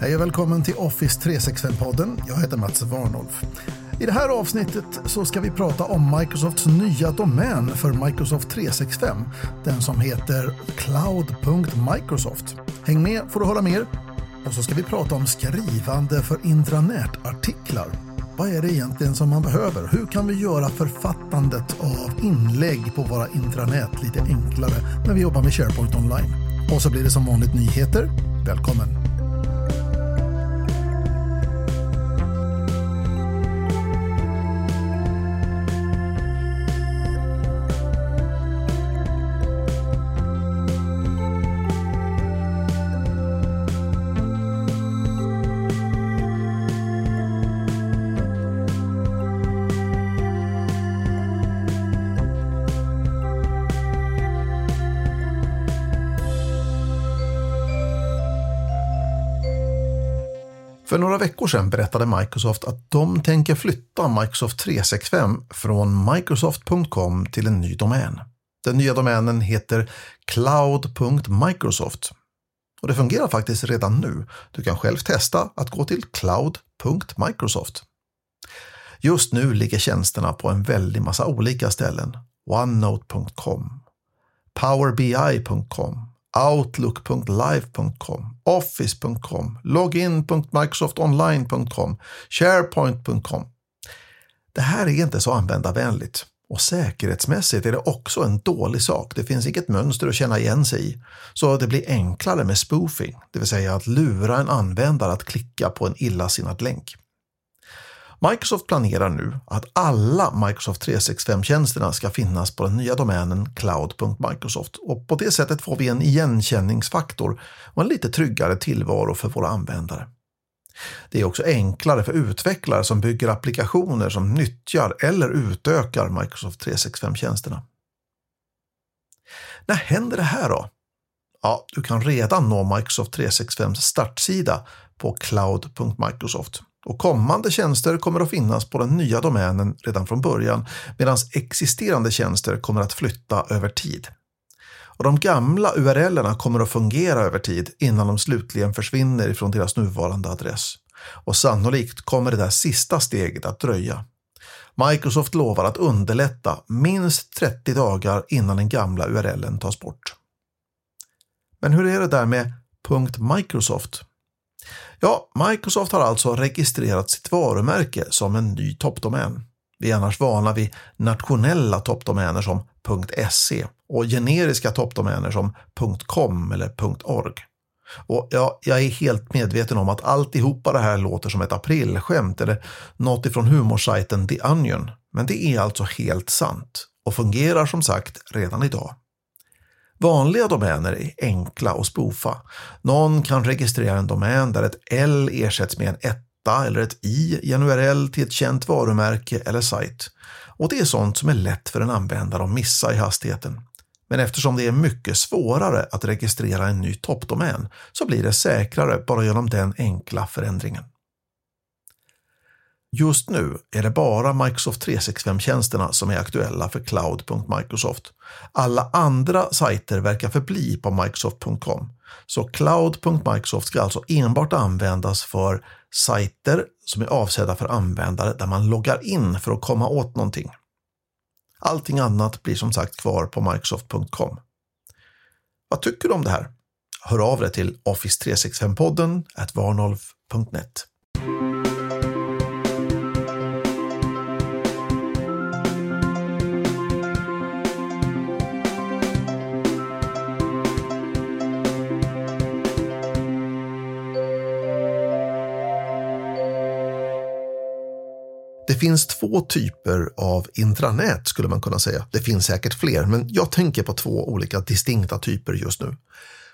Hej och välkommen till Office 365-podden. Jag heter Mats Warnolf. I det här avsnittet så ska vi prata om Microsofts nya domän för Microsoft 365. Den som heter cloud.microsoft. Häng med får du höra mer. Och så ska vi prata om skrivande för intranätartiklar. Vad är det egentligen som man behöver? Hur kan vi göra författandet av inlägg på våra intranät lite enklare när vi jobbar med SharePoint online? Och så blir det som vanligt nyheter. Välkommen! För några veckor sedan berättade Microsoft att de tänker flytta Microsoft 365 från Microsoft.com till en ny domän. Den nya domänen heter cloud.microsoft. Och det fungerar faktiskt redan nu. Du kan själv testa att gå till cloud.microsoft. Just nu ligger tjänsterna på en väldig massa olika ställen. OneNote.com, PowerBI.com, Outlook.live.com, Office.com, Login.microsoftonline.com, SharePoint.com. Det här är inte så användarvänligt och säkerhetsmässigt är det också en dålig sak. Det finns inget mönster att känna igen sig i. Så det blir enklare med spoofing, det vill säga att lura en användare att klicka på en illasinnad länk. Microsoft planerar nu att alla Microsoft 365-tjänsterna ska finnas på den nya domänen cloud.microsoft och på det sättet får vi en igenkänningsfaktor och en lite tryggare tillvaro för våra användare. Det är också enklare för utvecklare som bygger applikationer som nyttjar eller utökar Microsoft 365-tjänsterna. När händer det här då? Ja, du kan redan nå Microsoft 365 startsida på cloud.microsoft. Och kommande tjänster kommer att finnas på den nya domänen redan från början medan existerande tjänster kommer att flytta över tid. Och de gamla URLerna kommer att fungera över tid innan de slutligen försvinner ifrån deras nuvarande adress. Och sannolikt kommer det där sista steget att dröja. Microsoft lovar att underlätta minst 30 dagar innan den gamla URLen tas bort. Men hur är det där med .microsoft? Ja, Microsoft har alltså registrerat sitt varumärke som en ny toppdomän. Vi är annars vana vid nationella toppdomäner som .se och generiska toppdomäner som .com eller .org. Och ja, jag är helt medveten om att alltihopa det här låter som ett aprilskämt eller något ifrån humorsajten The Onion. Men det är alltså helt sant och fungerar som sagt redan idag. Vanliga domäner är enkla att spoofa. Någon kan registrera en domän där ett L ersätts med en etta eller ett i i en URL till ett känt varumärke eller sajt. Och det är sånt som är lätt för en användare att missa i hastigheten. Men eftersom det är mycket svårare att registrera en ny toppdomän så blir det säkrare bara genom den enkla förändringen. Just nu är det bara Microsoft 365-tjänsterna som är aktuella för cloud.microsoft. Alla andra sajter verkar förbli på microsoft.com. Så cloud.microsoft ska alltså enbart användas för sajter som är avsedda för användare där man loggar in för att komma åt någonting. Allting annat blir som sagt kvar på microsoft.com. Vad tycker du om det här? Hör av dig till office365podden varnolf.net. Det finns två typer av intranät skulle man kunna säga. Det finns säkert fler, men jag tänker på två olika distinkta typer just nu.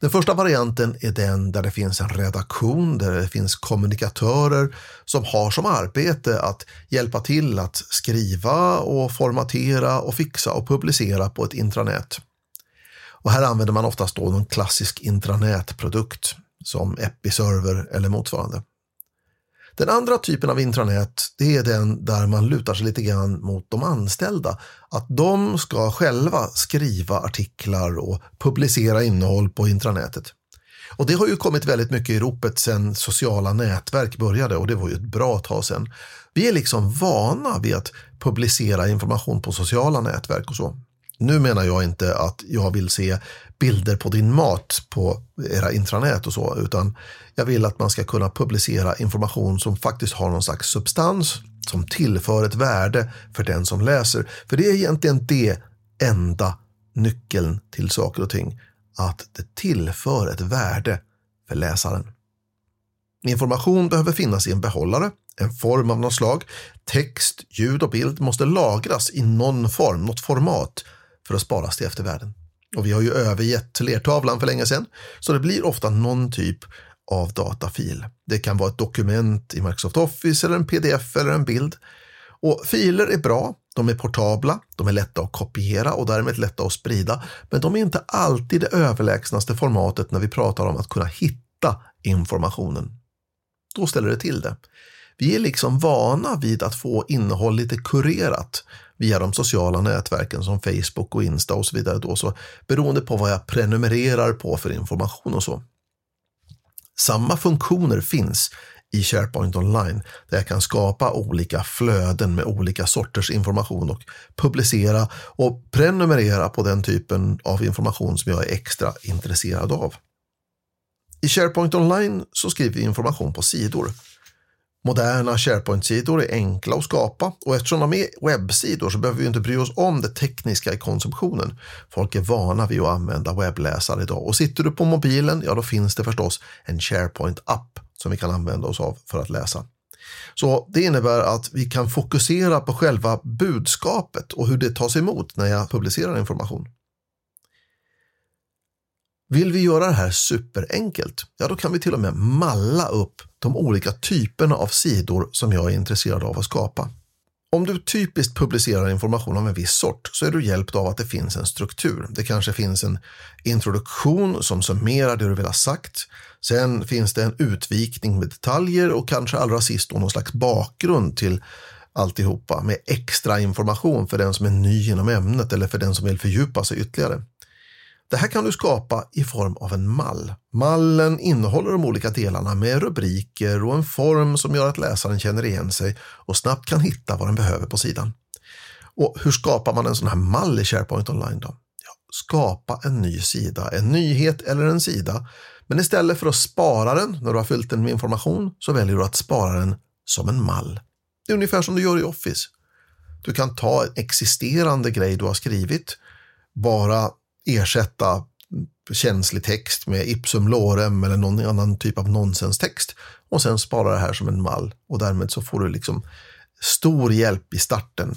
Den första varianten är den där det finns en redaktion, där det finns kommunikatörer som har som arbete att hjälpa till att skriva och formatera och fixa och publicera på ett intranät. Och här använder man oftast då någon klassisk intranätprodukt som Episerver eller motsvarande. Den andra typen av intranät det är den där man lutar sig lite grann mot de anställda. Att de ska själva skriva artiklar och publicera innehåll på intranätet. Och det har ju kommit väldigt mycket i ropet sedan sociala nätverk började och det var ju ett bra tag sedan. Vi är liksom vana vid att publicera information på sociala nätverk och så. Nu menar jag inte att jag vill se bilder på din mat på era intranät och så, utan jag vill att man ska kunna publicera information som faktiskt har någon slags substans, som tillför ett värde för den som läser. För det är egentligen det enda nyckeln till saker och ting, att det tillför ett värde för läsaren. Information behöver finnas i en behållare, en form av något slag. Text, ljud och bild måste lagras i någon form, något format för att sparas till eftervärlden. Och vi har ju övergett lertavlan för länge sedan, så det blir ofta någon typ av datafil. Det kan vara ett dokument i Microsoft Office eller en pdf eller en bild. Och filer är bra, de är portabla, de är lätta att kopiera och därmed lätta att sprida, men de är inte alltid det överlägsnaste formatet när vi pratar om att kunna hitta informationen. Då ställer det till det. Vi är liksom vana vid att få innehåll lite kurerat via de sociala nätverken som Facebook och Insta och så vidare. Då, så beroende på vad jag prenumererar på för information och så. Samma funktioner finns i SharePoint Online där jag kan skapa olika flöden med olika sorters information och publicera och prenumerera på den typen av information som jag är extra intresserad av. I SharePoint Online så skriver vi information på sidor Moderna SharePoint-sidor är enkla att skapa och eftersom de är webbsidor så behöver vi inte bry oss om det tekniska i konsumtionen. Folk är vana vid att använda webbläsare idag och sitter du på mobilen, ja då finns det förstås en SharePoint-app som vi kan använda oss av för att läsa. Så det innebär att vi kan fokusera på själva budskapet och hur det tas emot när jag publicerar information. Vill vi göra det här superenkelt, ja då kan vi till och med malla upp de olika typerna av sidor som jag är intresserad av att skapa. Om du typiskt publicerar information av en viss sort så är du hjälpt av att det finns en struktur. Det kanske finns en introduktion som summerar det du vill ha sagt. Sen finns det en utvikning med detaljer och kanske allra sist någon slags bakgrund till alltihopa med extra information för den som är ny inom ämnet eller för den som vill fördjupa sig ytterligare. Det här kan du skapa i form av en mall. Mallen innehåller de olika delarna med rubriker och en form som gör att läsaren känner igen sig och snabbt kan hitta vad den behöver på sidan. Och hur skapar man en sån här mall i SharePoint Online då? Ja, skapa en ny sida, en nyhet eller en sida. Men istället för att spara den när du har fyllt den med information så väljer du att spara den som en mall. Det är ungefär som du gör i Office. Du kan ta en existerande grej du har skrivit, bara ersätta känslig text med ipsum lorem eller någon annan typ av nonsenstext och sen spara det här som en mall och därmed så får du liksom stor hjälp i starten.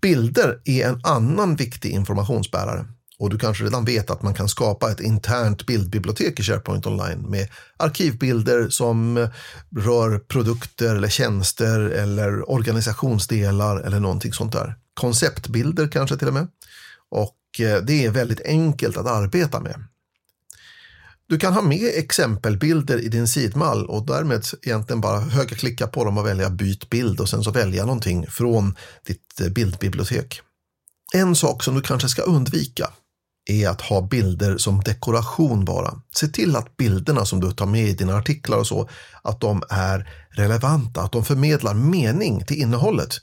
Bilder är en annan viktig informationsbärare och du kanske redan vet att man kan skapa ett internt bildbibliotek i SharePoint Online med arkivbilder som rör produkter eller tjänster eller organisationsdelar eller någonting sånt där. Konceptbilder kanske till och med. Och Eh, det är väldigt enkelt att arbeta med. Du kan ha med exempelbilder i din sidmall och därmed egentligen bara högerklicka på dem och välja byt bild och sen så välja någonting från ditt eh, bildbibliotek. En sak som du kanske ska undvika är att ha bilder som dekoration bara. Se till att bilderna som du tar med i dina artiklar och så, att de är relevanta, att de förmedlar mening till innehållet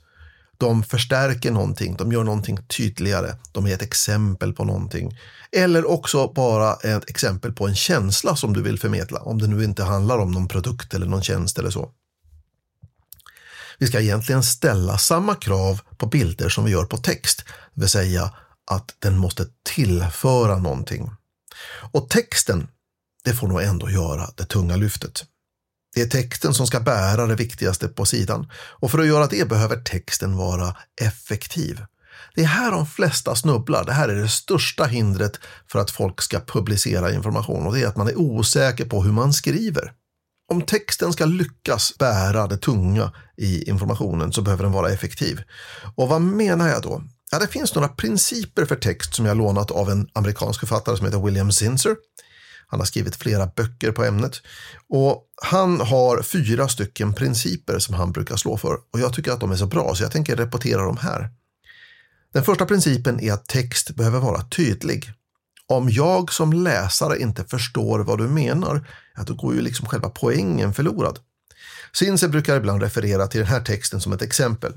de förstärker någonting, de gör någonting tydligare, de är ett exempel på någonting. Eller också bara ett exempel på en känsla som du vill förmedla, om det nu inte handlar om någon produkt eller någon tjänst eller så. Vi ska egentligen ställa samma krav på bilder som vi gör på text, det vill säga att den måste tillföra någonting. Och texten, det får nog ändå göra det tunga lyftet. Det är texten som ska bära det viktigaste på sidan och för att göra det behöver texten vara effektiv. Det är här de flesta snubblar. Det här är det största hindret för att folk ska publicera information och det är att man är osäker på hur man skriver. Om texten ska lyckas bära det tunga i informationen så behöver den vara effektiv. Och vad menar jag då? Ja, det finns några principer för text som jag lånat av en amerikansk författare som heter William Zinser. Han har skrivit flera böcker på ämnet och han har fyra stycken principer som han brukar slå för och jag tycker att de är så bra så jag tänker repetera dem här. Den första principen är att text behöver vara tydlig. Om jag som läsare inte förstår vad du menar, ja, då går ju liksom själva poängen förlorad. Sinse brukar ibland referera till den här texten som ett exempel.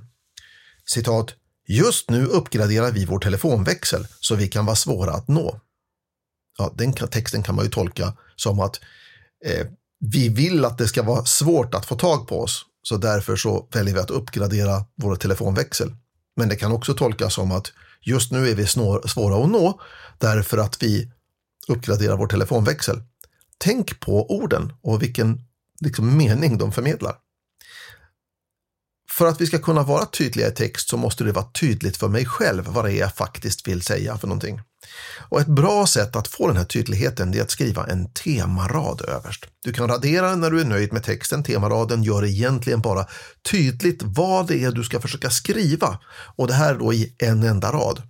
Citat. Just nu uppgraderar vi vår telefonväxel så vi kan vara svåra att nå. Ja, den texten kan man ju tolka som att eh, vi vill att det ska vara svårt att få tag på oss, så därför så väljer vi att uppgradera vår telefonväxel. Men det kan också tolkas som att just nu är vi svåra att nå därför att vi uppgraderar vår telefonväxel. Tänk på orden och vilken liksom, mening de förmedlar. För att vi ska kunna vara tydliga i text så måste det vara tydligt för mig själv vad det är jag faktiskt vill säga för någonting. Och ett bra sätt att få den här tydligheten är att skriva en temarad överst. Du kan radera den när du är nöjd med texten. Temaraden gör egentligen bara tydligt vad det är du ska försöka skriva. Och det här då i en enda rad.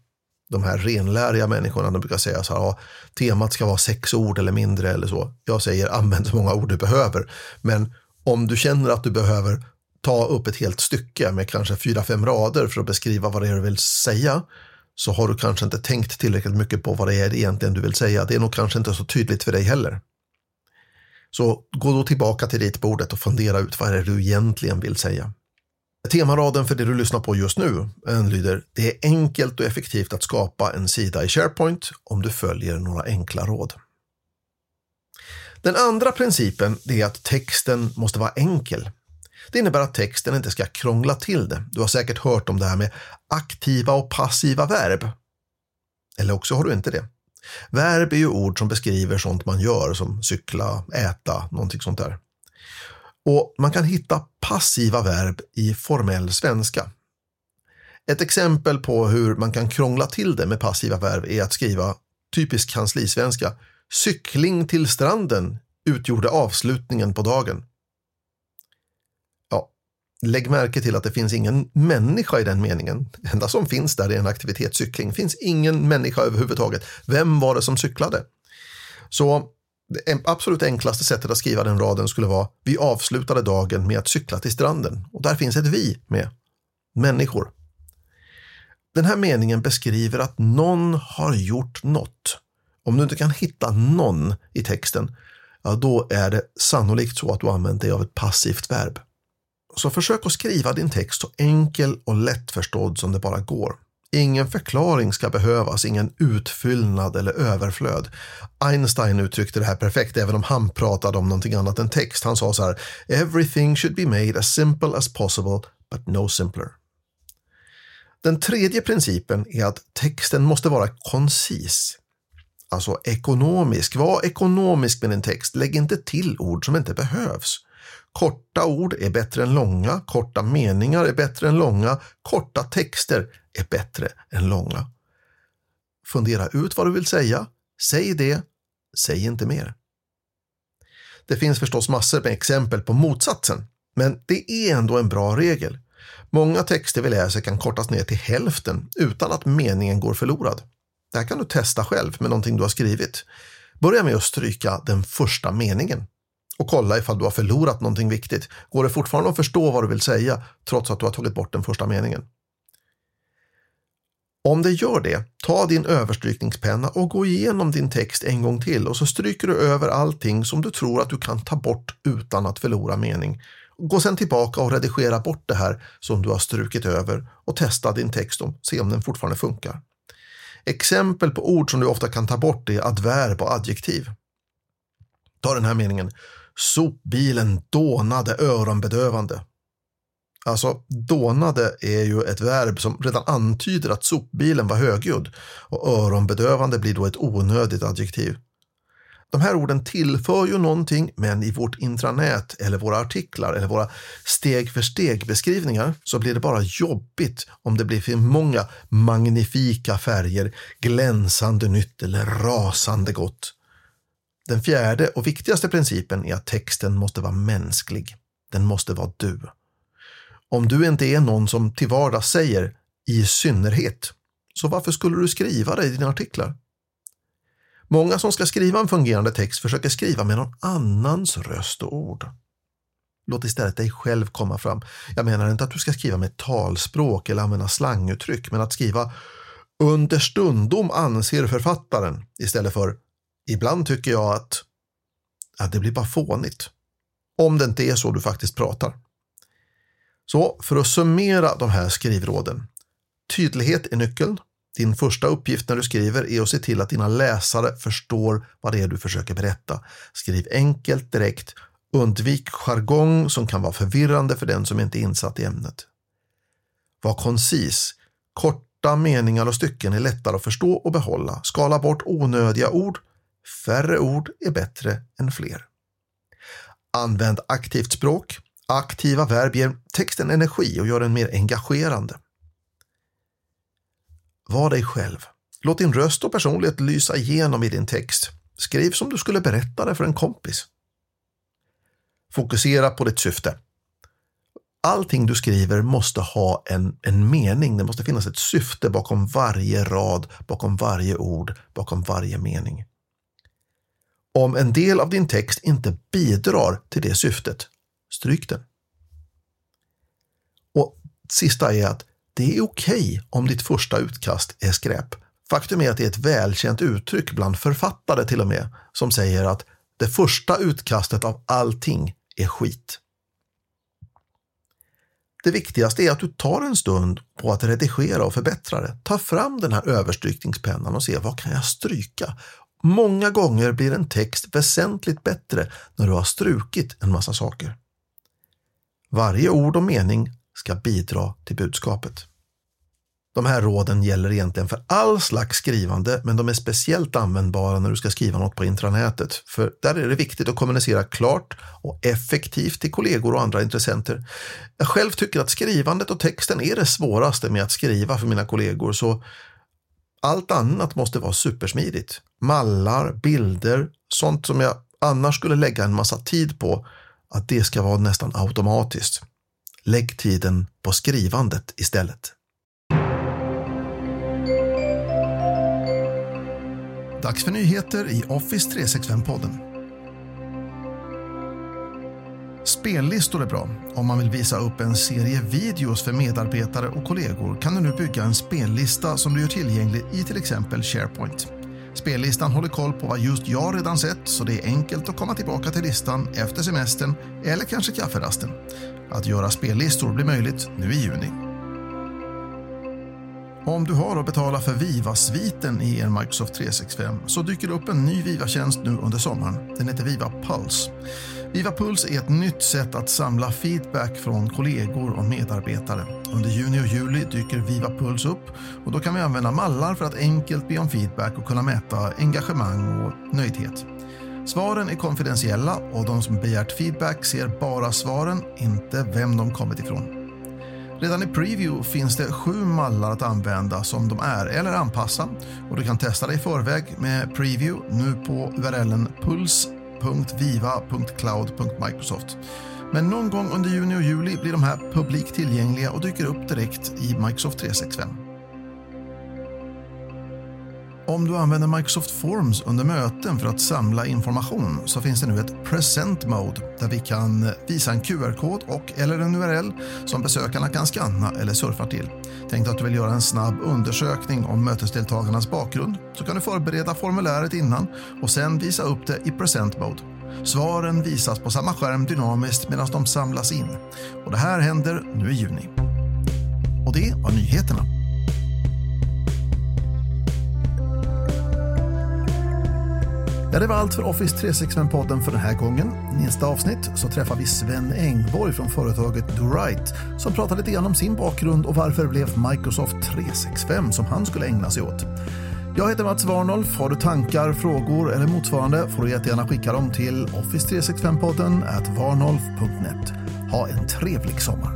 De här renläriga människorna de brukar säga så här, ja, temat ska vara sex ord eller mindre eller så. Jag säger använd så många ord du behöver. Men om du känner att du behöver ta upp ett helt stycke med kanske fyra, fem rader för att beskriva vad det är du vill säga, så har du kanske inte tänkt tillräckligt mycket på vad det är egentligen du vill säga. Det är nog kanske inte så tydligt för dig heller. Så gå då tillbaka till ritbordet och fundera ut vad är du egentligen vill säga. Temaraden för det du lyssnar på just nu lyder Det är enkelt och effektivt att skapa en sida i SharePoint om du följer några enkla råd. Den andra principen är att texten måste vara enkel. Det innebär att texten inte ska krångla till det. Du har säkert hört om det här med aktiva och passiva verb. Eller också har du inte det. Verb är ju ord som beskriver sånt man gör som cykla, äta, någonting sånt där. Och man kan hitta passiva verb i formell svenska. Ett exempel på hur man kan krångla till det med passiva verb är att skriva typisk kanslisvenska. Cykling till stranden utgjorde avslutningen på dagen. Lägg märke till att det finns ingen människa i den meningen. Det enda som finns där är en aktivitetscykling. Det finns ingen människa överhuvudtaget. Vem var det som cyklade? Så det absolut enklaste sättet att skriva den raden skulle vara Vi avslutade dagen med att cykla till stranden. Och där finns ett vi med. Människor. Den här meningen beskriver att någon har gjort något. Om du inte kan hitta någon i texten, ja, då är det sannolikt så att du använt dig av ett passivt verb. Så försök att skriva din text så enkel och lättförstådd som det bara går. Ingen förklaring ska behövas, ingen utfyllnad eller överflöd. Einstein uttryckte det här perfekt även om han pratade om någonting annat än text. Han sa så här “Everything should be made as simple as possible, but no simpler”. Den tredje principen är att texten måste vara koncis. Alltså ekonomisk. Var ekonomisk med din text. Lägg inte till ord som inte behövs. Korta ord är bättre än långa, korta meningar är bättre än långa, korta texter är bättre än långa. Fundera ut vad du vill säga, säg det, säg inte mer. Det finns förstås massor med exempel på motsatsen, men det är ändå en bra regel. Många texter vi läser kan kortas ner till hälften utan att meningen går förlorad. Det här kan du testa själv med någonting du har skrivit. Börja med att stryka den första meningen och kolla ifall du har förlorat någonting viktigt. Går det fortfarande att förstå vad du vill säga trots att du har tagit bort den första meningen? Om det gör det, ta din överstrykningspenna och gå igenom din text en gång till och så stryker du över allting som du tror att du kan ta bort utan att förlora mening. Gå sedan tillbaka och redigera bort det här som du har strukit över och testa din text och se om den fortfarande funkar. Exempel på ord som du ofta kan ta bort är adverb och adjektiv. Ta den här meningen. Sopbilen dånade öronbedövande. Alltså, dånade är ju ett verb som redan antyder att sopbilen var högljudd och öronbedövande blir då ett onödigt adjektiv. De här orden tillför ju någonting, men i vårt intranät eller våra artiklar eller våra steg för steg beskrivningar så blir det bara jobbigt om det blir för många magnifika färger, glänsande nytt eller rasande gott. Den fjärde och viktigaste principen är att texten måste vara mänsklig. Den måste vara du. Om du inte är någon som till vardags säger i synnerhet, så varför skulle du skriva det i dina artiklar? Många som ska skriva en fungerande text försöker skriva med någon annans röst och ord. Låt istället dig själv komma fram. Jag menar inte att du ska skriva med talspråk eller använda slanguttryck, men att skriva understundom anser författaren istället för ibland tycker jag att, att det blir bara fånigt. Om det inte är så du faktiskt pratar. Så för att summera de här skrivråden. Tydlighet är nyckeln. Din första uppgift när du skriver är att se till att dina läsare förstår vad det är du försöker berätta. Skriv enkelt, direkt. Undvik jargong som kan vara förvirrande för den som inte är insatt i ämnet. Var koncis. Korta meningar och stycken är lättare att förstå och behålla. Skala bort onödiga ord. Färre ord är bättre än fler. Använd aktivt språk. Aktiva verb ger texten energi och gör den mer engagerande. Var dig själv. Låt din röst och personlighet lysa igenom i din text. Skriv som du skulle berätta det för en kompis. Fokusera på ditt syfte. Allting du skriver måste ha en, en mening. Det måste finnas ett syfte bakom varje rad, bakom varje ord, bakom varje mening. Om en del av din text inte bidrar till det syftet, stryk den. Och sista är att det är okej okay om ditt första utkast är skräp. Faktum är att det är ett välkänt uttryck bland författare till och med som säger att det första utkastet av allting är skit. Det viktigaste är att du tar en stund på att redigera och förbättra det. Ta fram den här överstrykningspennan och se vad kan jag stryka? Många gånger blir en text väsentligt bättre när du har strukit en massa saker. Varje ord och mening ska bidra till budskapet. De här råden gäller egentligen för all slags skrivande, men de är speciellt användbara när du ska skriva något på intranätet. För där är det viktigt att kommunicera klart och effektivt till kollegor och andra intressenter. Jag själv tycker att skrivandet och texten är det svåraste med att skriva för mina kollegor, så allt annat måste vara supersmidigt. Mallar, bilder, sånt som jag annars skulle lägga en massa tid på, att det ska vara nästan automatiskt. Lägg tiden på skrivandet istället. Dags för nyheter i Office 365-podden. Spellistor är bra. Om man vill visa upp en serie videos för medarbetare och kollegor kan du nu bygga en spellista som du gör tillgänglig i till exempel SharePoint. Spellistan håller koll på vad just jag redan sett så det är enkelt att komma tillbaka till listan efter semestern eller kanske kafferasten. Att göra spellistor blir möjligt nu i juni. Om du har att betala för Viva-sviten i en Microsoft 365 så dyker det upp en ny Viva-tjänst nu under sommaren. Den heter Viva Pulse. VivaPulse är ett nytt sätt att samla feedback från kollegor och medarbetare. Under juni och juli dyker VivaPulse upp och då kan vi använda mallar för att enkelt be om feedback och kunna mäta engagemang och nöjdhet. Svaren är konfidentiella och de som begärt feedback ser bara svaren, inte vem de kommit ifrån. Redan i Preview finns det sju mallar att använda som de är eller anpassa och du kan testa det i förväg med Preview nu på urlen .viva.cloud.microsoft. Men någon gång under juni och juli blir de här publikt tillgängliga och dyker upp direkt i Microsoft 365. Om du använder Microsoft Forms under möten för att samla information så finns det nu ett Present Mode där vi kan visa en QR-kod och eller en URL som besökarna kan skanna eller surfa till. Tänk att du vill göra en snabb undersökning om mötesdeltagarnas bakgrund så kan du förbereda formuläret innan och sen visa upp det i Present Mode. Svaren visas på samma skärm dynamiskt medan de samlas in. Och det här händer nu i juni. Och det var nyheterna. Ja, det var allt för Office 365-podden för den här gången. I nästa avsnitt så träffar vi Sven Engborg från företaget DoRight som pratar lite grann om sin bakgrund och varför det blev Microsoft 365 som han skulle ägna sig åt. Jag heter Mats Warnolf. Har du tankar, frågor eller motsvarande får du jättegärna skicka dem till office365-podden at varnolf.net. Ha en trevlig sommar!